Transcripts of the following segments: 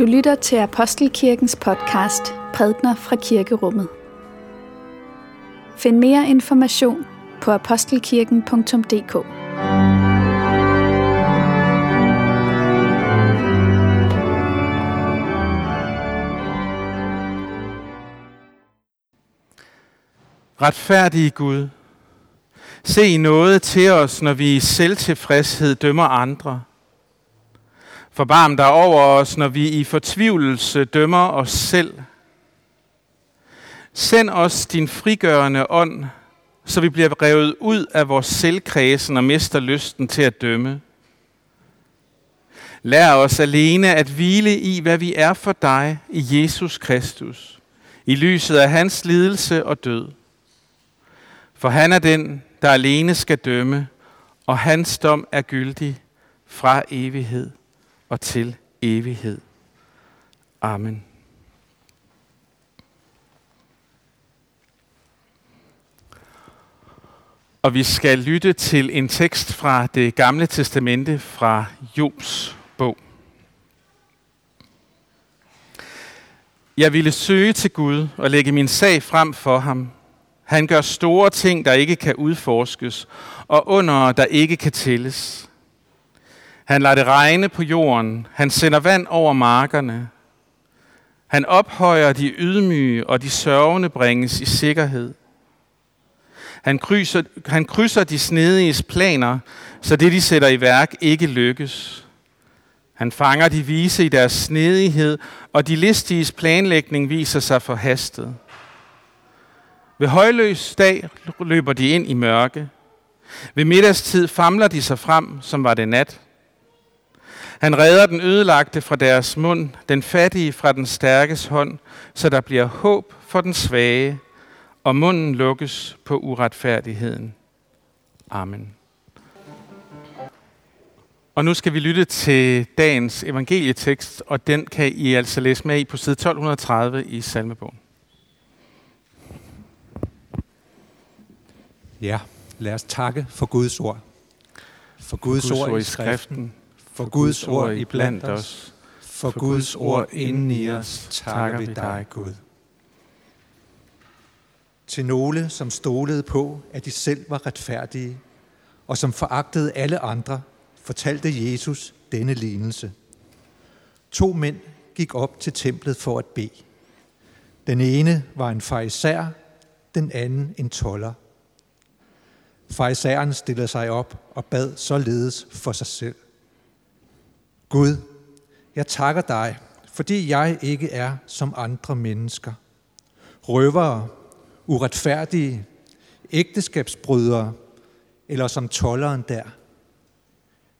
Du lytter til Apostelkirkens podcast Prædner fra Kirkerummet. Find mere information på apostelkirken.dk. Retfærdige Gud, se noget til os, når vi i selvtilfredshed dømmer andre – Forbarm dig over os, når vi i fortvivlelse dømmer os selv. Send os din frigørende ånd, så vi bliver revet ud af vores selvkredsen og mister lysten til at dømme. Lær os alene at hvile i, hvad vi er for dig i Jesus Kristus, i lyset af hans lidelse og død. For han er den, der alene skal dømme, og hans dom er gyldig fra evighed og til evighed. Amen. Og vi skal lytte til en tekst fra det gamle testamente fra Jobs bog. Jeg ville søge til Gud og lægge min sag frem for ham. Han gør store ting, der ikke kan udforskes, og under, der ikke kan tælles. Han lader det regne på jorden. Han sender vand over markerne. Han ophøjer de ydmyge, og de sørgende bringes i sikkerhed. Han krydser, han krydser de snediges planer, så det, de sætter i værk, ikke lykkes. Han fanger de vise i deres snedighed, og de listiges planlægning viser sig forhastet. Ved højløs dag løber de ind i mørke. Ved middagstid famler de sig frem, som var det nat. Han redder den ødelagte fra deres mund, den fattige fra den stærkes hånd, så der bliver håb for den svage, og munden lukkes på uretfærdigheden. Amen. Og nu skal vi lytte til dagens evangelietekst, og den kan I altså læse med i på side 1230 i salmebogen. Ja, lad os takke for Guds ord. For Guds, Guds ord i skriften for Guds ord i blandt os, for Guds ord inden i os, takker vi dig, Gud. Til nogle, som stolede på, at de selv var retfærdige, og som foragtede alle andre, fortalte Jesus denne lignelse. To mænd gik op til templet for at bede. Den ene var en farisær, den anden en toller. Farisæeren stillede sig op og bad således for sig selv. Gud, jeg takker dig, fordi jeg ikke er som andre mennesker. Røvere, uretfærdige, ægteskabsbrydere eller som tolleren der.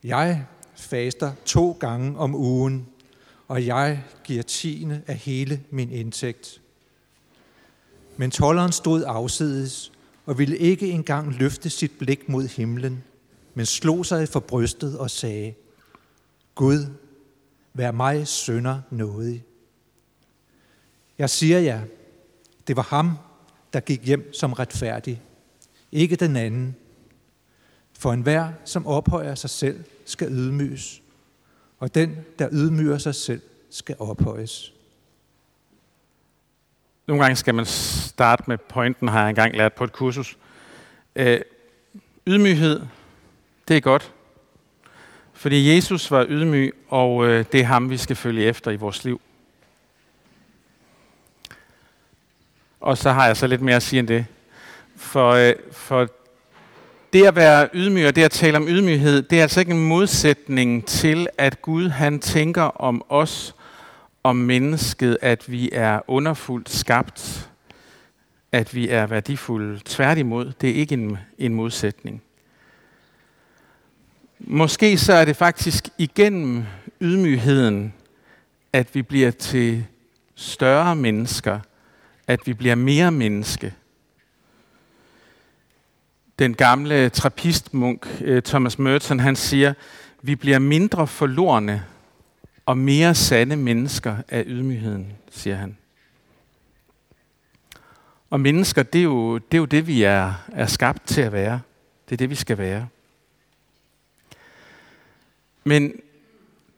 Jeg faster to gange om ugen, og jeg giver tiende af hele min indtægt. Men tolleren stod afsides og ville ikke engang løfte sit blik mod himlen, men slog sig for brystet og sagde, Gud, vær mig sønder nådig. Jeg siger jer, det var ham, der gik hjem som retfærdig, ikke den anden. For enhver, som ophøjer sig selv, skal ydmyges, og den, der ydmyger sig selv, skal ophøjes. Nogle gange skal man starte med pointen, har jeg engang lært på et kursus. Øh, ydmyghed, det er godt. Fordi Jesus var ydmyg, og øh, det er ham, vi skal følge efter i vores liv. Og så har jeg så lidt mere at sige end det. For, øh, for det at være ydmyg og det at tale om ydmyghed, det er altså ikke en modsætning til, at Gud han tænker om os, om mennesket, at vi er underfuldt skabt, at vi er værdifulde. Tværtimod, det er ikke en, en modsætning. Måske så er det faktisk igennem ydmygheden, at vi bliver til større mennesker, at vi bliver mere menneske. Den gamle trappistmunk øh, Thomas Merton, han siger, vi bliver mindre forlorene og mere sande mennesker af ydmygheden, siger han. Og mennesker, det er jo det, er jo det vi er, er skabt til at være. Det er det, vi skal være. Men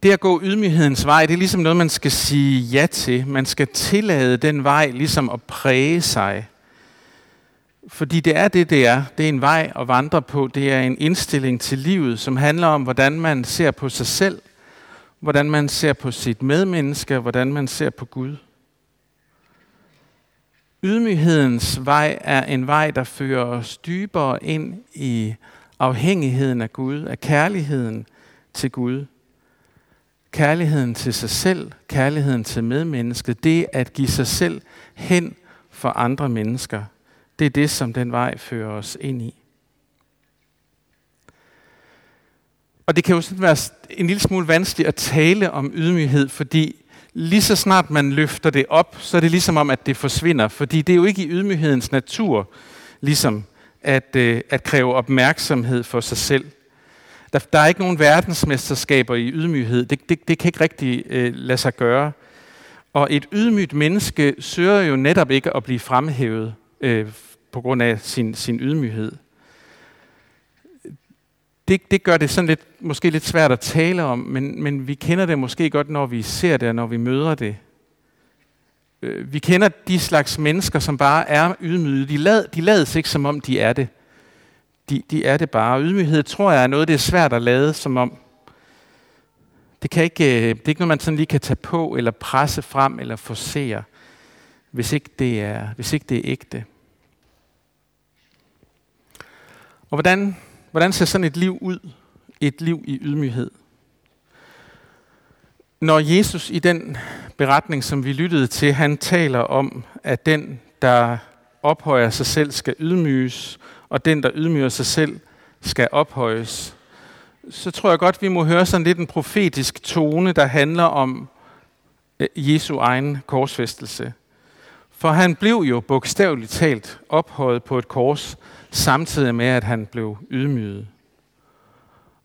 det at gå ydmyghedens vej, det er ligesom noget, man skal sige ja til. Man skal tillade den vej ligesom at præge sig. Fordi det er det, det er. Det er en vej at vandre på. Det er en indstilling til livet, som handler om, hvordan man ser på sig selv, hvordan man ser på sit medmenneske, hvordan man ser på Gud. Ydmyghedens vej er en vej, der fører os dybere ind i afhængigheden af Gud, af kærligheden til Gud. Kærligheden til sig selv, kærligheden til medmennesket, det at give sig selv hen for andre mennesker, det er det, som den vej fører os ind i. Og det kan jo sådan være en lille smule vanskeligt at tale om ydmyghed, fordi lige så snart man løfter det op, så er det ligesom om, at det forsvinder. Fordi det er jo ikke i ydmyghedens natur, ligesom at, øh, at kræve opmærksomhed for sig selv. Der, der er ikke nogen verdensmesterskaber i ydmyghed. Det, det, det kan ikke rigtig øh, lade sig gøre. Og et ydmygt menneske søger jo netop ikke at blive fremhævet øh, på grund af sin, sin ydmyghed. Det, det gør det sådan lidt, måske lidt svært at tale om, men, men vi kender det måske godt, når vi ser det og når vi møder det. Øh, vi kender de slags mennesker, som bare er ydmyge. De, lad, de lader ikke, som om de er det. De, de er det bare. ydmyghed tror jeg er noget, det er svært at lade som om. Det, kan ikke, øh, det er ikke noget, man sådan lige kan tage på, eller presse frem, eller forsere, hvis ikke det er, hvis ikke det er ægte. Og hvordan, hvordan ser sådan et liv ud? Et liv i ydmyghed. Når Jesus i den beretning, som vi lyttede til, han taler om, at den, der ophøjer sig selv, skal ydmyges, og den, der ydmyger sig selv, skal ophøjes, så tror jeg godt, vi må høre sådan lidt en profetisk tone, der handler om øh, Jesu egen korsfæstelse. For han blev jo bogstaveligt talt ophøjet på et kors, samtidig med, at han blev ydmyget.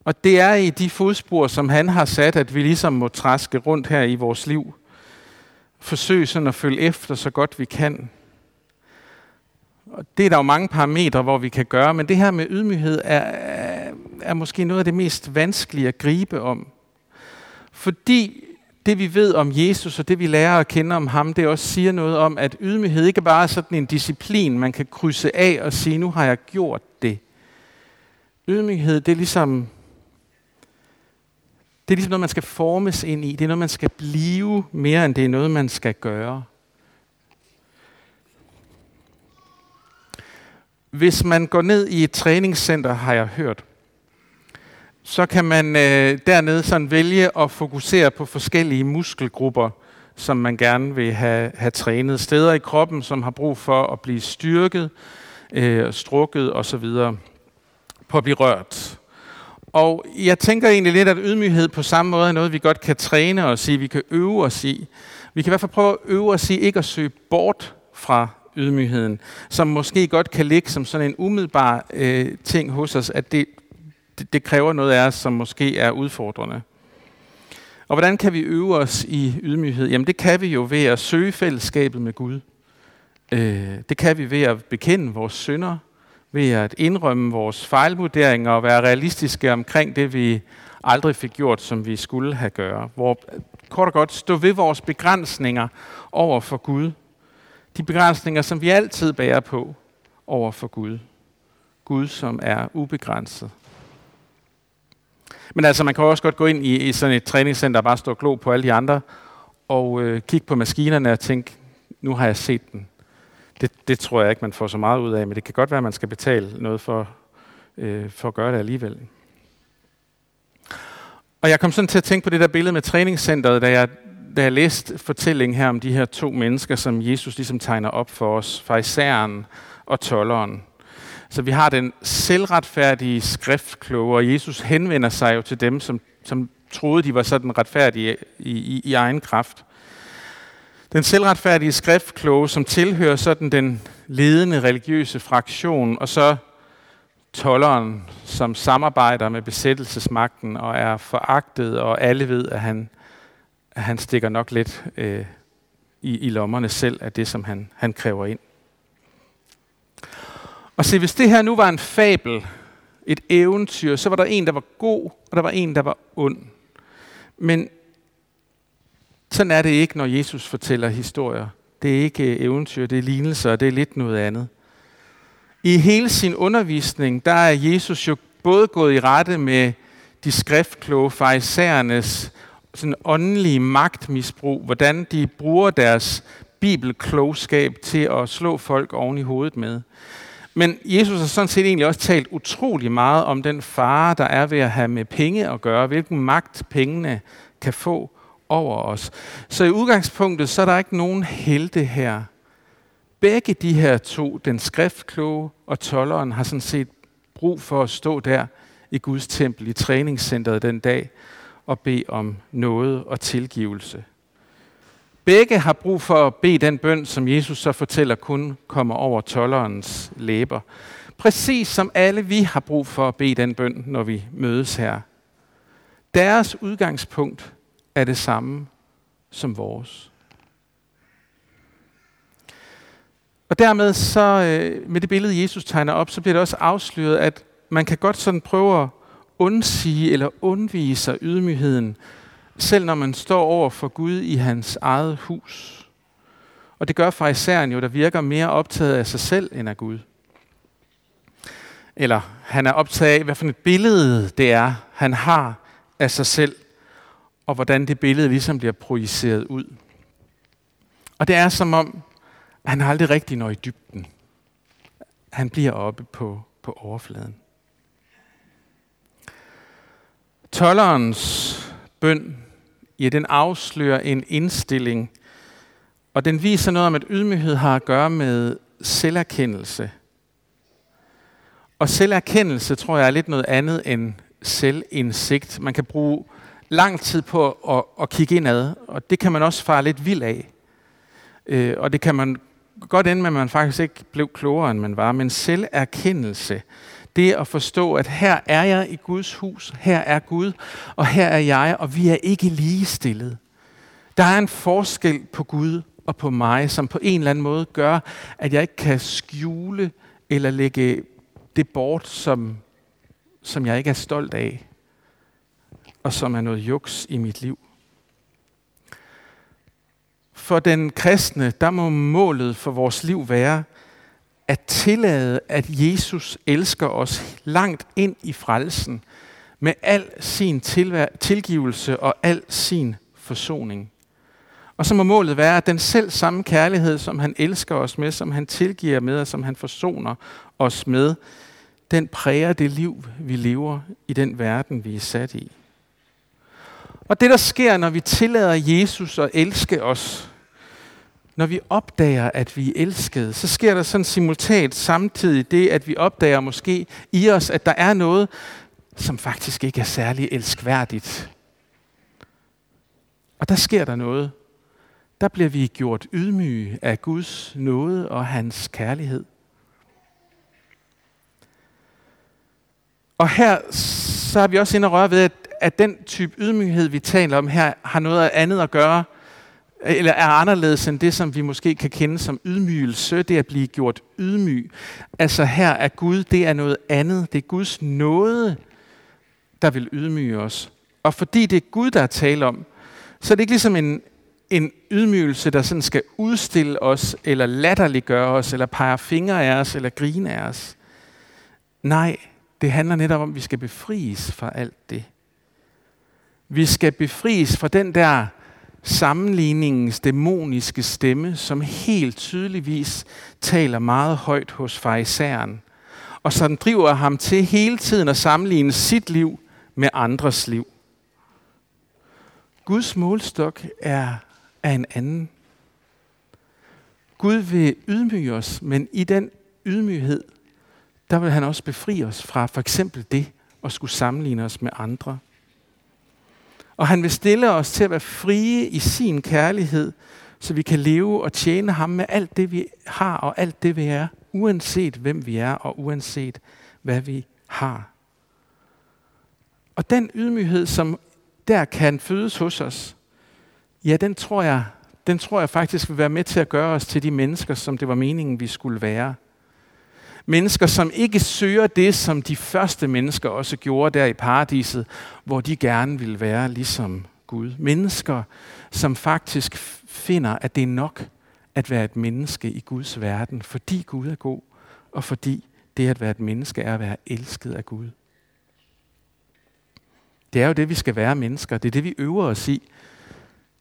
Og det er i de fodspor, som han har sat, at vi ligesom må træske rundt her i vores liv. Forsøge sådan at følge efter så godt vi kan. Og det er der jo mange parametre, hvor vi kan gøre, men det her med ydmyghed er, er måske noget af det mest vanskelige at gribe om. Fordi det vi ved om Jesus og det vi lærer at kende om ham, det også siger noget om, at ydmyghed ikke bare er sådan en disciplin, man kan krydse af og sige, nu har jeg gjort det. Ydmyghed, det er ligesom det er ligesom noget, man skal formes ind i. Det er noget, man skal blive mere, end det er noget, man skal gøre. Hvis man går ned i et træningscenter, har jeg hørt, så kan man øh, dernede sådan vælge at fokusere på forskellige muskelgrupper, som man gerne vil have, have trænet. Steder i kroppen, som har brug for at blive styrket, øh, strukket osv. På at blive rørt. Og jeg tænker egentlig lidt, at ydmyghed på samme måde er noget, vi godt kan træne os i, vi kan øve os i. Vi kan i hvert fald prøve at øve os i ikke at søge bort fra ydmygheden, som måske godt kan ligge som sådan en umiddelbar øh, ting hos os, at det, det, det kræver noget af os, som måske er udfordrende. Og hvordan kan vi øve os i ydmyghed? Jamen det kan vi jo ved at søge fællesskabet med Gud. Øh, det kan vi ved at bekende vores synder, ved at indrømme vores fejlvurderinger og være realistiske omkring det, vi aldrig fik gjort, som vi skulle have gjort. Hvor kort og godt stå ved vores begrænsninger over for Gud. De begrænsninger, som vi altid bærer på over for Gud. Gud, som er ubegrænset. Men altså, man kan også godt gå ind i, i sådan et træningscenter og bare stå og glo på alle de andre, og øh, kigge på maskinerne og tænke, nu har jeg set den. Det, det tror jeg ikke, man får så meget ud af, men det kan godt være, at man skal betale noget for, øh, for at gøre det alligevel. Og jeg kom sådan til at tænke på det der billede med træningscenteret, da jeg, da jeg læste fortællingen her om de her to mennesker, som Jesus ligesom tegner op for os, farisæeren og tolleren. Så vi har den selvretfærdige skriftkloge, og Jesus henvender sig jo til dem, som, som troede, de var sådan retfærdige i, i, i egen kraft. Den selvretfærdige skriftkloge, som tilhører sådan den ledende religiøse fraktion, og så tolleren, som samarbejder med besættelsesmagten og er foragtet, og alle ved, at han, at han stikker nok lidt øh, i, i lommerne selv af det, som han, han kræver ind. Og se, hvis det her nu var en fabel, et eventyr, så var der en, der var god, og der var en, der var ond. Men sådan er det ikke, når Jesus fortæller historier. Det er ikke øh, eventyr, det er lignelser, det er lidt noget andet. I hele sin undervisning, der er Jesus jo både gået i rette med de skriftkloge farisæernes sådan åndelige magtmisbrug, hvordan de bruger deres bibelklogskab til at slå folk oven i hovedet med. Men Jesus har sådan set egentlig også talt utrolig meget om den fare, der er ved at have med penge at gøre, hvilken magt pengene kan få over os. Så i udgangspunktet, så er der ikke nogen helte her. Begge de her to, den skriftkloge og tolleren, har sådan set brug for at stå der i Guds tempel, i træningscenteret den dag, og bede om noget og tilgivelse. Begge har brug for at bede den bøn, som Jesus så fortæller kun kommer over tollerens læber. Præcis som alle vi har brug for at bede den bøn, når vi mødes her. Deres udgangspunkt er det samme som vores. Og dermed så, øh, med det billede, Jesus tegner op, så bliver det også afsløret, at man kan godt sådan prøve at undsige eller undvige sig ydmygheden, selv når man står over for Gud i hans eget hus. Og det gør farisæeren jo, der virker mere optaget af sig selv end af Gud. Eller han er optaget af, hvad for et billede det er, han har af sig selv, og hvordan det billede ligesom bliver projiceret ud. Og det er som om, han aldrig rigtig når i dybden. Han bliver oppe på, på overfladen. Tollerens bøn, ja, den afslører en indstilling, og den viser noget om, at ydmyghed har at gøre med selverkendelse. Og selverkendelse tror jeg er lidt noget andet end selvindsigt. Man kan bruge lang tid på at, at kigge indad, og det kan man også fare lidt vild af. Øh, og det kan man godt ende med, at man faktisk ikke blev klogere, end man var. Men selverkendelse, det at forstå, at her er jeg i Guds hus, her er Gud, og her er jeg, og vi er ikke ligestillet. Der er en forskel på Gud og på mig, som på en eller anden måde gør, at jeg ikke kan skjule eller lægge det bort, som, som jeg ikke er stolt af, og som er noget juks i mit liv. For den kristne, der må målet for vores liv være, at tillade, at Jesus elsker os langt ind i frelsen med al sin tilgivelse og al sin forsoning. Og så må målet være, at den selv samme kærlighed, som han elsker os med, som han tilgiver med, og som han forsoner os med, den præger det liv, vi lever i den verden, vi er sat i. Og det, der sker, når vi tillader Jesus at elske os, når vi opdager, at vi er elskede, så sker der sådan simultant samtidig det, at vi opdager måske i os, at der er noget, som faktisk ikke er særlig elskværdigt. Og der sker der noget. Der bliver vi gjort ydmyge af Guds nåde og hans kærlighed. Og her så har vi også inde at røre ved, at, at den type ydmyghed, vi taler om her, har noget andet at gøre eller er anderledes end det, som vi måske kan kende som ydmygelse, det at blive gjort ydmyg. Altså her er Gud, det er noget andet. Det er Guds nåde, der vil ydmyge os. Og fordi det er Gud, der er tale om, så er det ikke ligesom en, en ydmygelse, der sådan skal udstille os, eller latterliggøre os, eller pege fingre af os, eller grine af os. Nej, det handler netop om, at vi skal befries fra alt det. Vi skal befries fra den der sammenligningens dæmoniske stemme, som helt tydeligvis taler meget højt hos farisæren, og som driver ham til hele tiden at sammenligne sit liv med andres liv. Guds målstok er, er en anden. Gud vil ydmyge os, men i den ydmyghed, der vil han også befri os fra for eksempel det at skulle sammenligne os med andre. Og han vil stille os til at være frie i sin kærlighed, så vi kan leve og tjene ham med alt det, vi har og alt det, vi er, uanset hvem vi er og uanset hvad vi har. Og den ydmyghed, som der kan fødes hos os, ja, den tror jeg, den tror jeg faktisk vil være med til at gøre os til de mennesker, som det var meningen, vi skulle være. Mennesker, som ikke søger det, som de første mennesker også gjorde der i paradiset, hvor de gerne ville være ligesom Gud. Mennesker, som faktisk finder, at det er nok at være et menneske i Guds verden, fordi Gud er god, og fordi det at være et menneske er at være elsket af Gud. Det er jo det, vi skal være mennesker. Det er det, vi øver os i,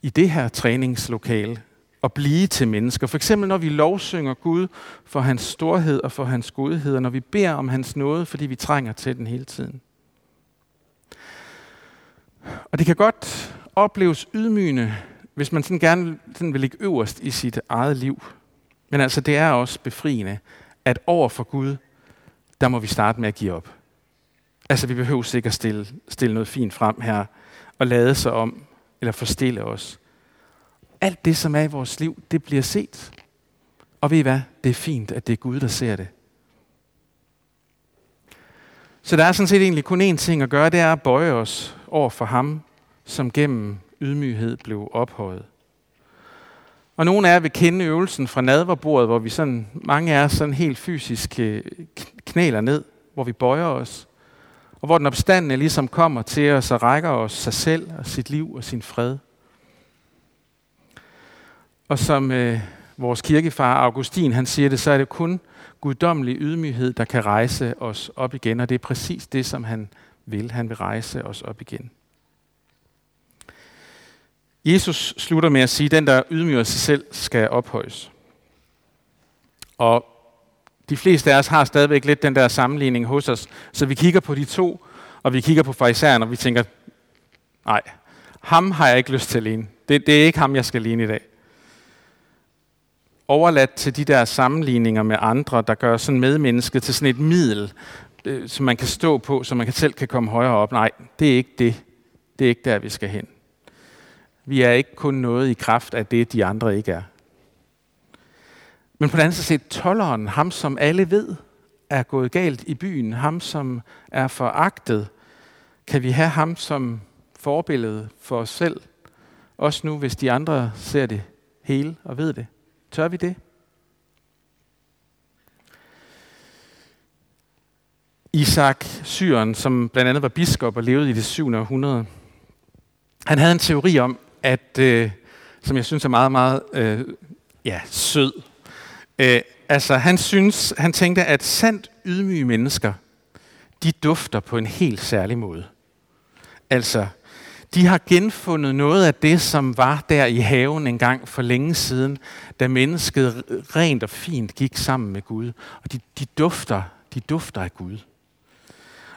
i det her træningslokale. At blive til mennesker. For eksempel når vi lovsynger Gud for hans storhed og for hans godhed, og når vi beder om hans nåde, fordi vi trænger til den hele tiden. Og det kan godt opleves ydmygende, hvis man sådan gerne sådan vil ligge øverst i sit eget liv. Men altså, det er også befriende, at over for Gud, der må vi starte med at give op. Altså, vi behøver sikkert stille, stille noget fint frem her, og lade sig om, eller forstille os. Alt det, som er i vores liv, det bliver set. Og ved I hvad? Det er fint, at det er Gud, der ser det. Så der er sådan set egentlig kun én ting at gøre, det er at bøje os over for ham, som gennem ydmyghed blev ophøjet. Og nogle af jer vil kende øvelsen fra nadverbordet, hvor vi sådan, mange af os sådan helt fysisk øh, knæler ned, hvor vi bøjer os, og hvor den opstandende ligesom kommer til os og rækker os sig selv og sit liv og sin fred. Og som øh, vores kirkefar Augustin han siger det, så er det kun guddommelig ydmyghed, der kan rejse os op igen, og det er præcis det, som han vil. Han vil rejse os op igen. Jesus slutter med at sige, at den, der ydmyger sig selv, skal ophøjes. Og de fleste af os har stadigvæk lidt den der sammenligning hos os, så vi kigger på de to, og vi kigger på farisæeren, og vi tænker, nej, ham har jeg ikke lyst til at ligne. Det, det er ikke ham, jeg skal ligne i dag. Overladt til de der sammenligninger med andre, der gør sådan medmennesket til sådan et middel, øh, som man kan stå på, så man selv kan komme højere op. Nej, det er ikke det. Det er ikke der, vi skal hen. Vi er ikke kun noget i kraft af det, de andre ikke er. Men på den anden side, tolleren, ham som alle ved, er gået galt i byen, ham som er foragtet, kan vi have ham som forbillede for os selv, også nu, hvis de andre ser det hele og ved det. Tør vi det? Isak Syren, som blandt andet var biskop og levede i det 7. århundrede, han havde en teori om, at, øh, som jeg synes er meget, meget øh, ja, sød. Øh, altså, han, synes, han tænkte, at sandt ydmyge mennesker, de dufter på en helt særlig måde. Altså, de har genfundet noget af det, som var der i haven en gang for længe siden, da mennesket rent og fint gik sammen med Gud. Og de, de, dufter, de dufter af Gud.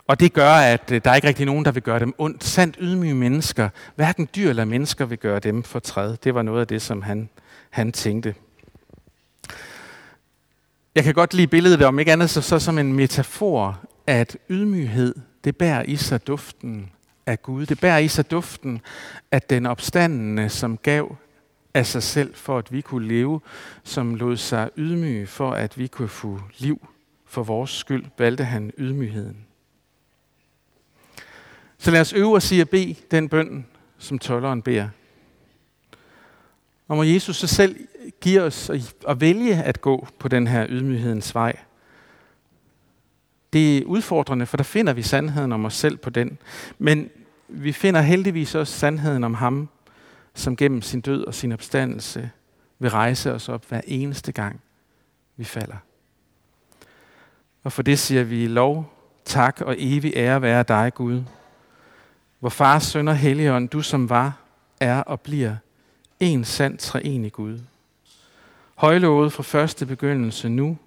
Og det gør, at øh, der er ikke rigtig nogen, der vil gøre dem ondt. Sandt ydmyge mennesker, hverken dyr eller mennesker vil gøre dem for træd. Det var noget af det, som han, han tænkte. Jeg kan godt lide billedet, om ikke andet så, så som en metafor, at ydmyghed, det bærer i sig duften af Gud. Det bærer i sig duften af den opstandende, som gav af sig selv, for at vi kunne leve, som lod sig ydmyge, for at vi kunne få liv. For vores skyld valgte han ydmygheden. Så lad os øve os i at bede den bøn, som tolleren beder. Og må Jesus så selv give os at vælge at gå på den her ydmyghedens vej. Det er udfordrende, for der finder vi sandheden om os selv på den. Men vi finder heldigvis også sandheden om ham, som gennem sin død og sin opstandelse vil rejse os op hver eneste gang, vi falder. Og for det siger vi lov, tak og evig ære være dig, Gud, hvor far, søn og helligånd, du som var, er og bliver en sand treenig Gud. Højlovet fra første begyndelse nu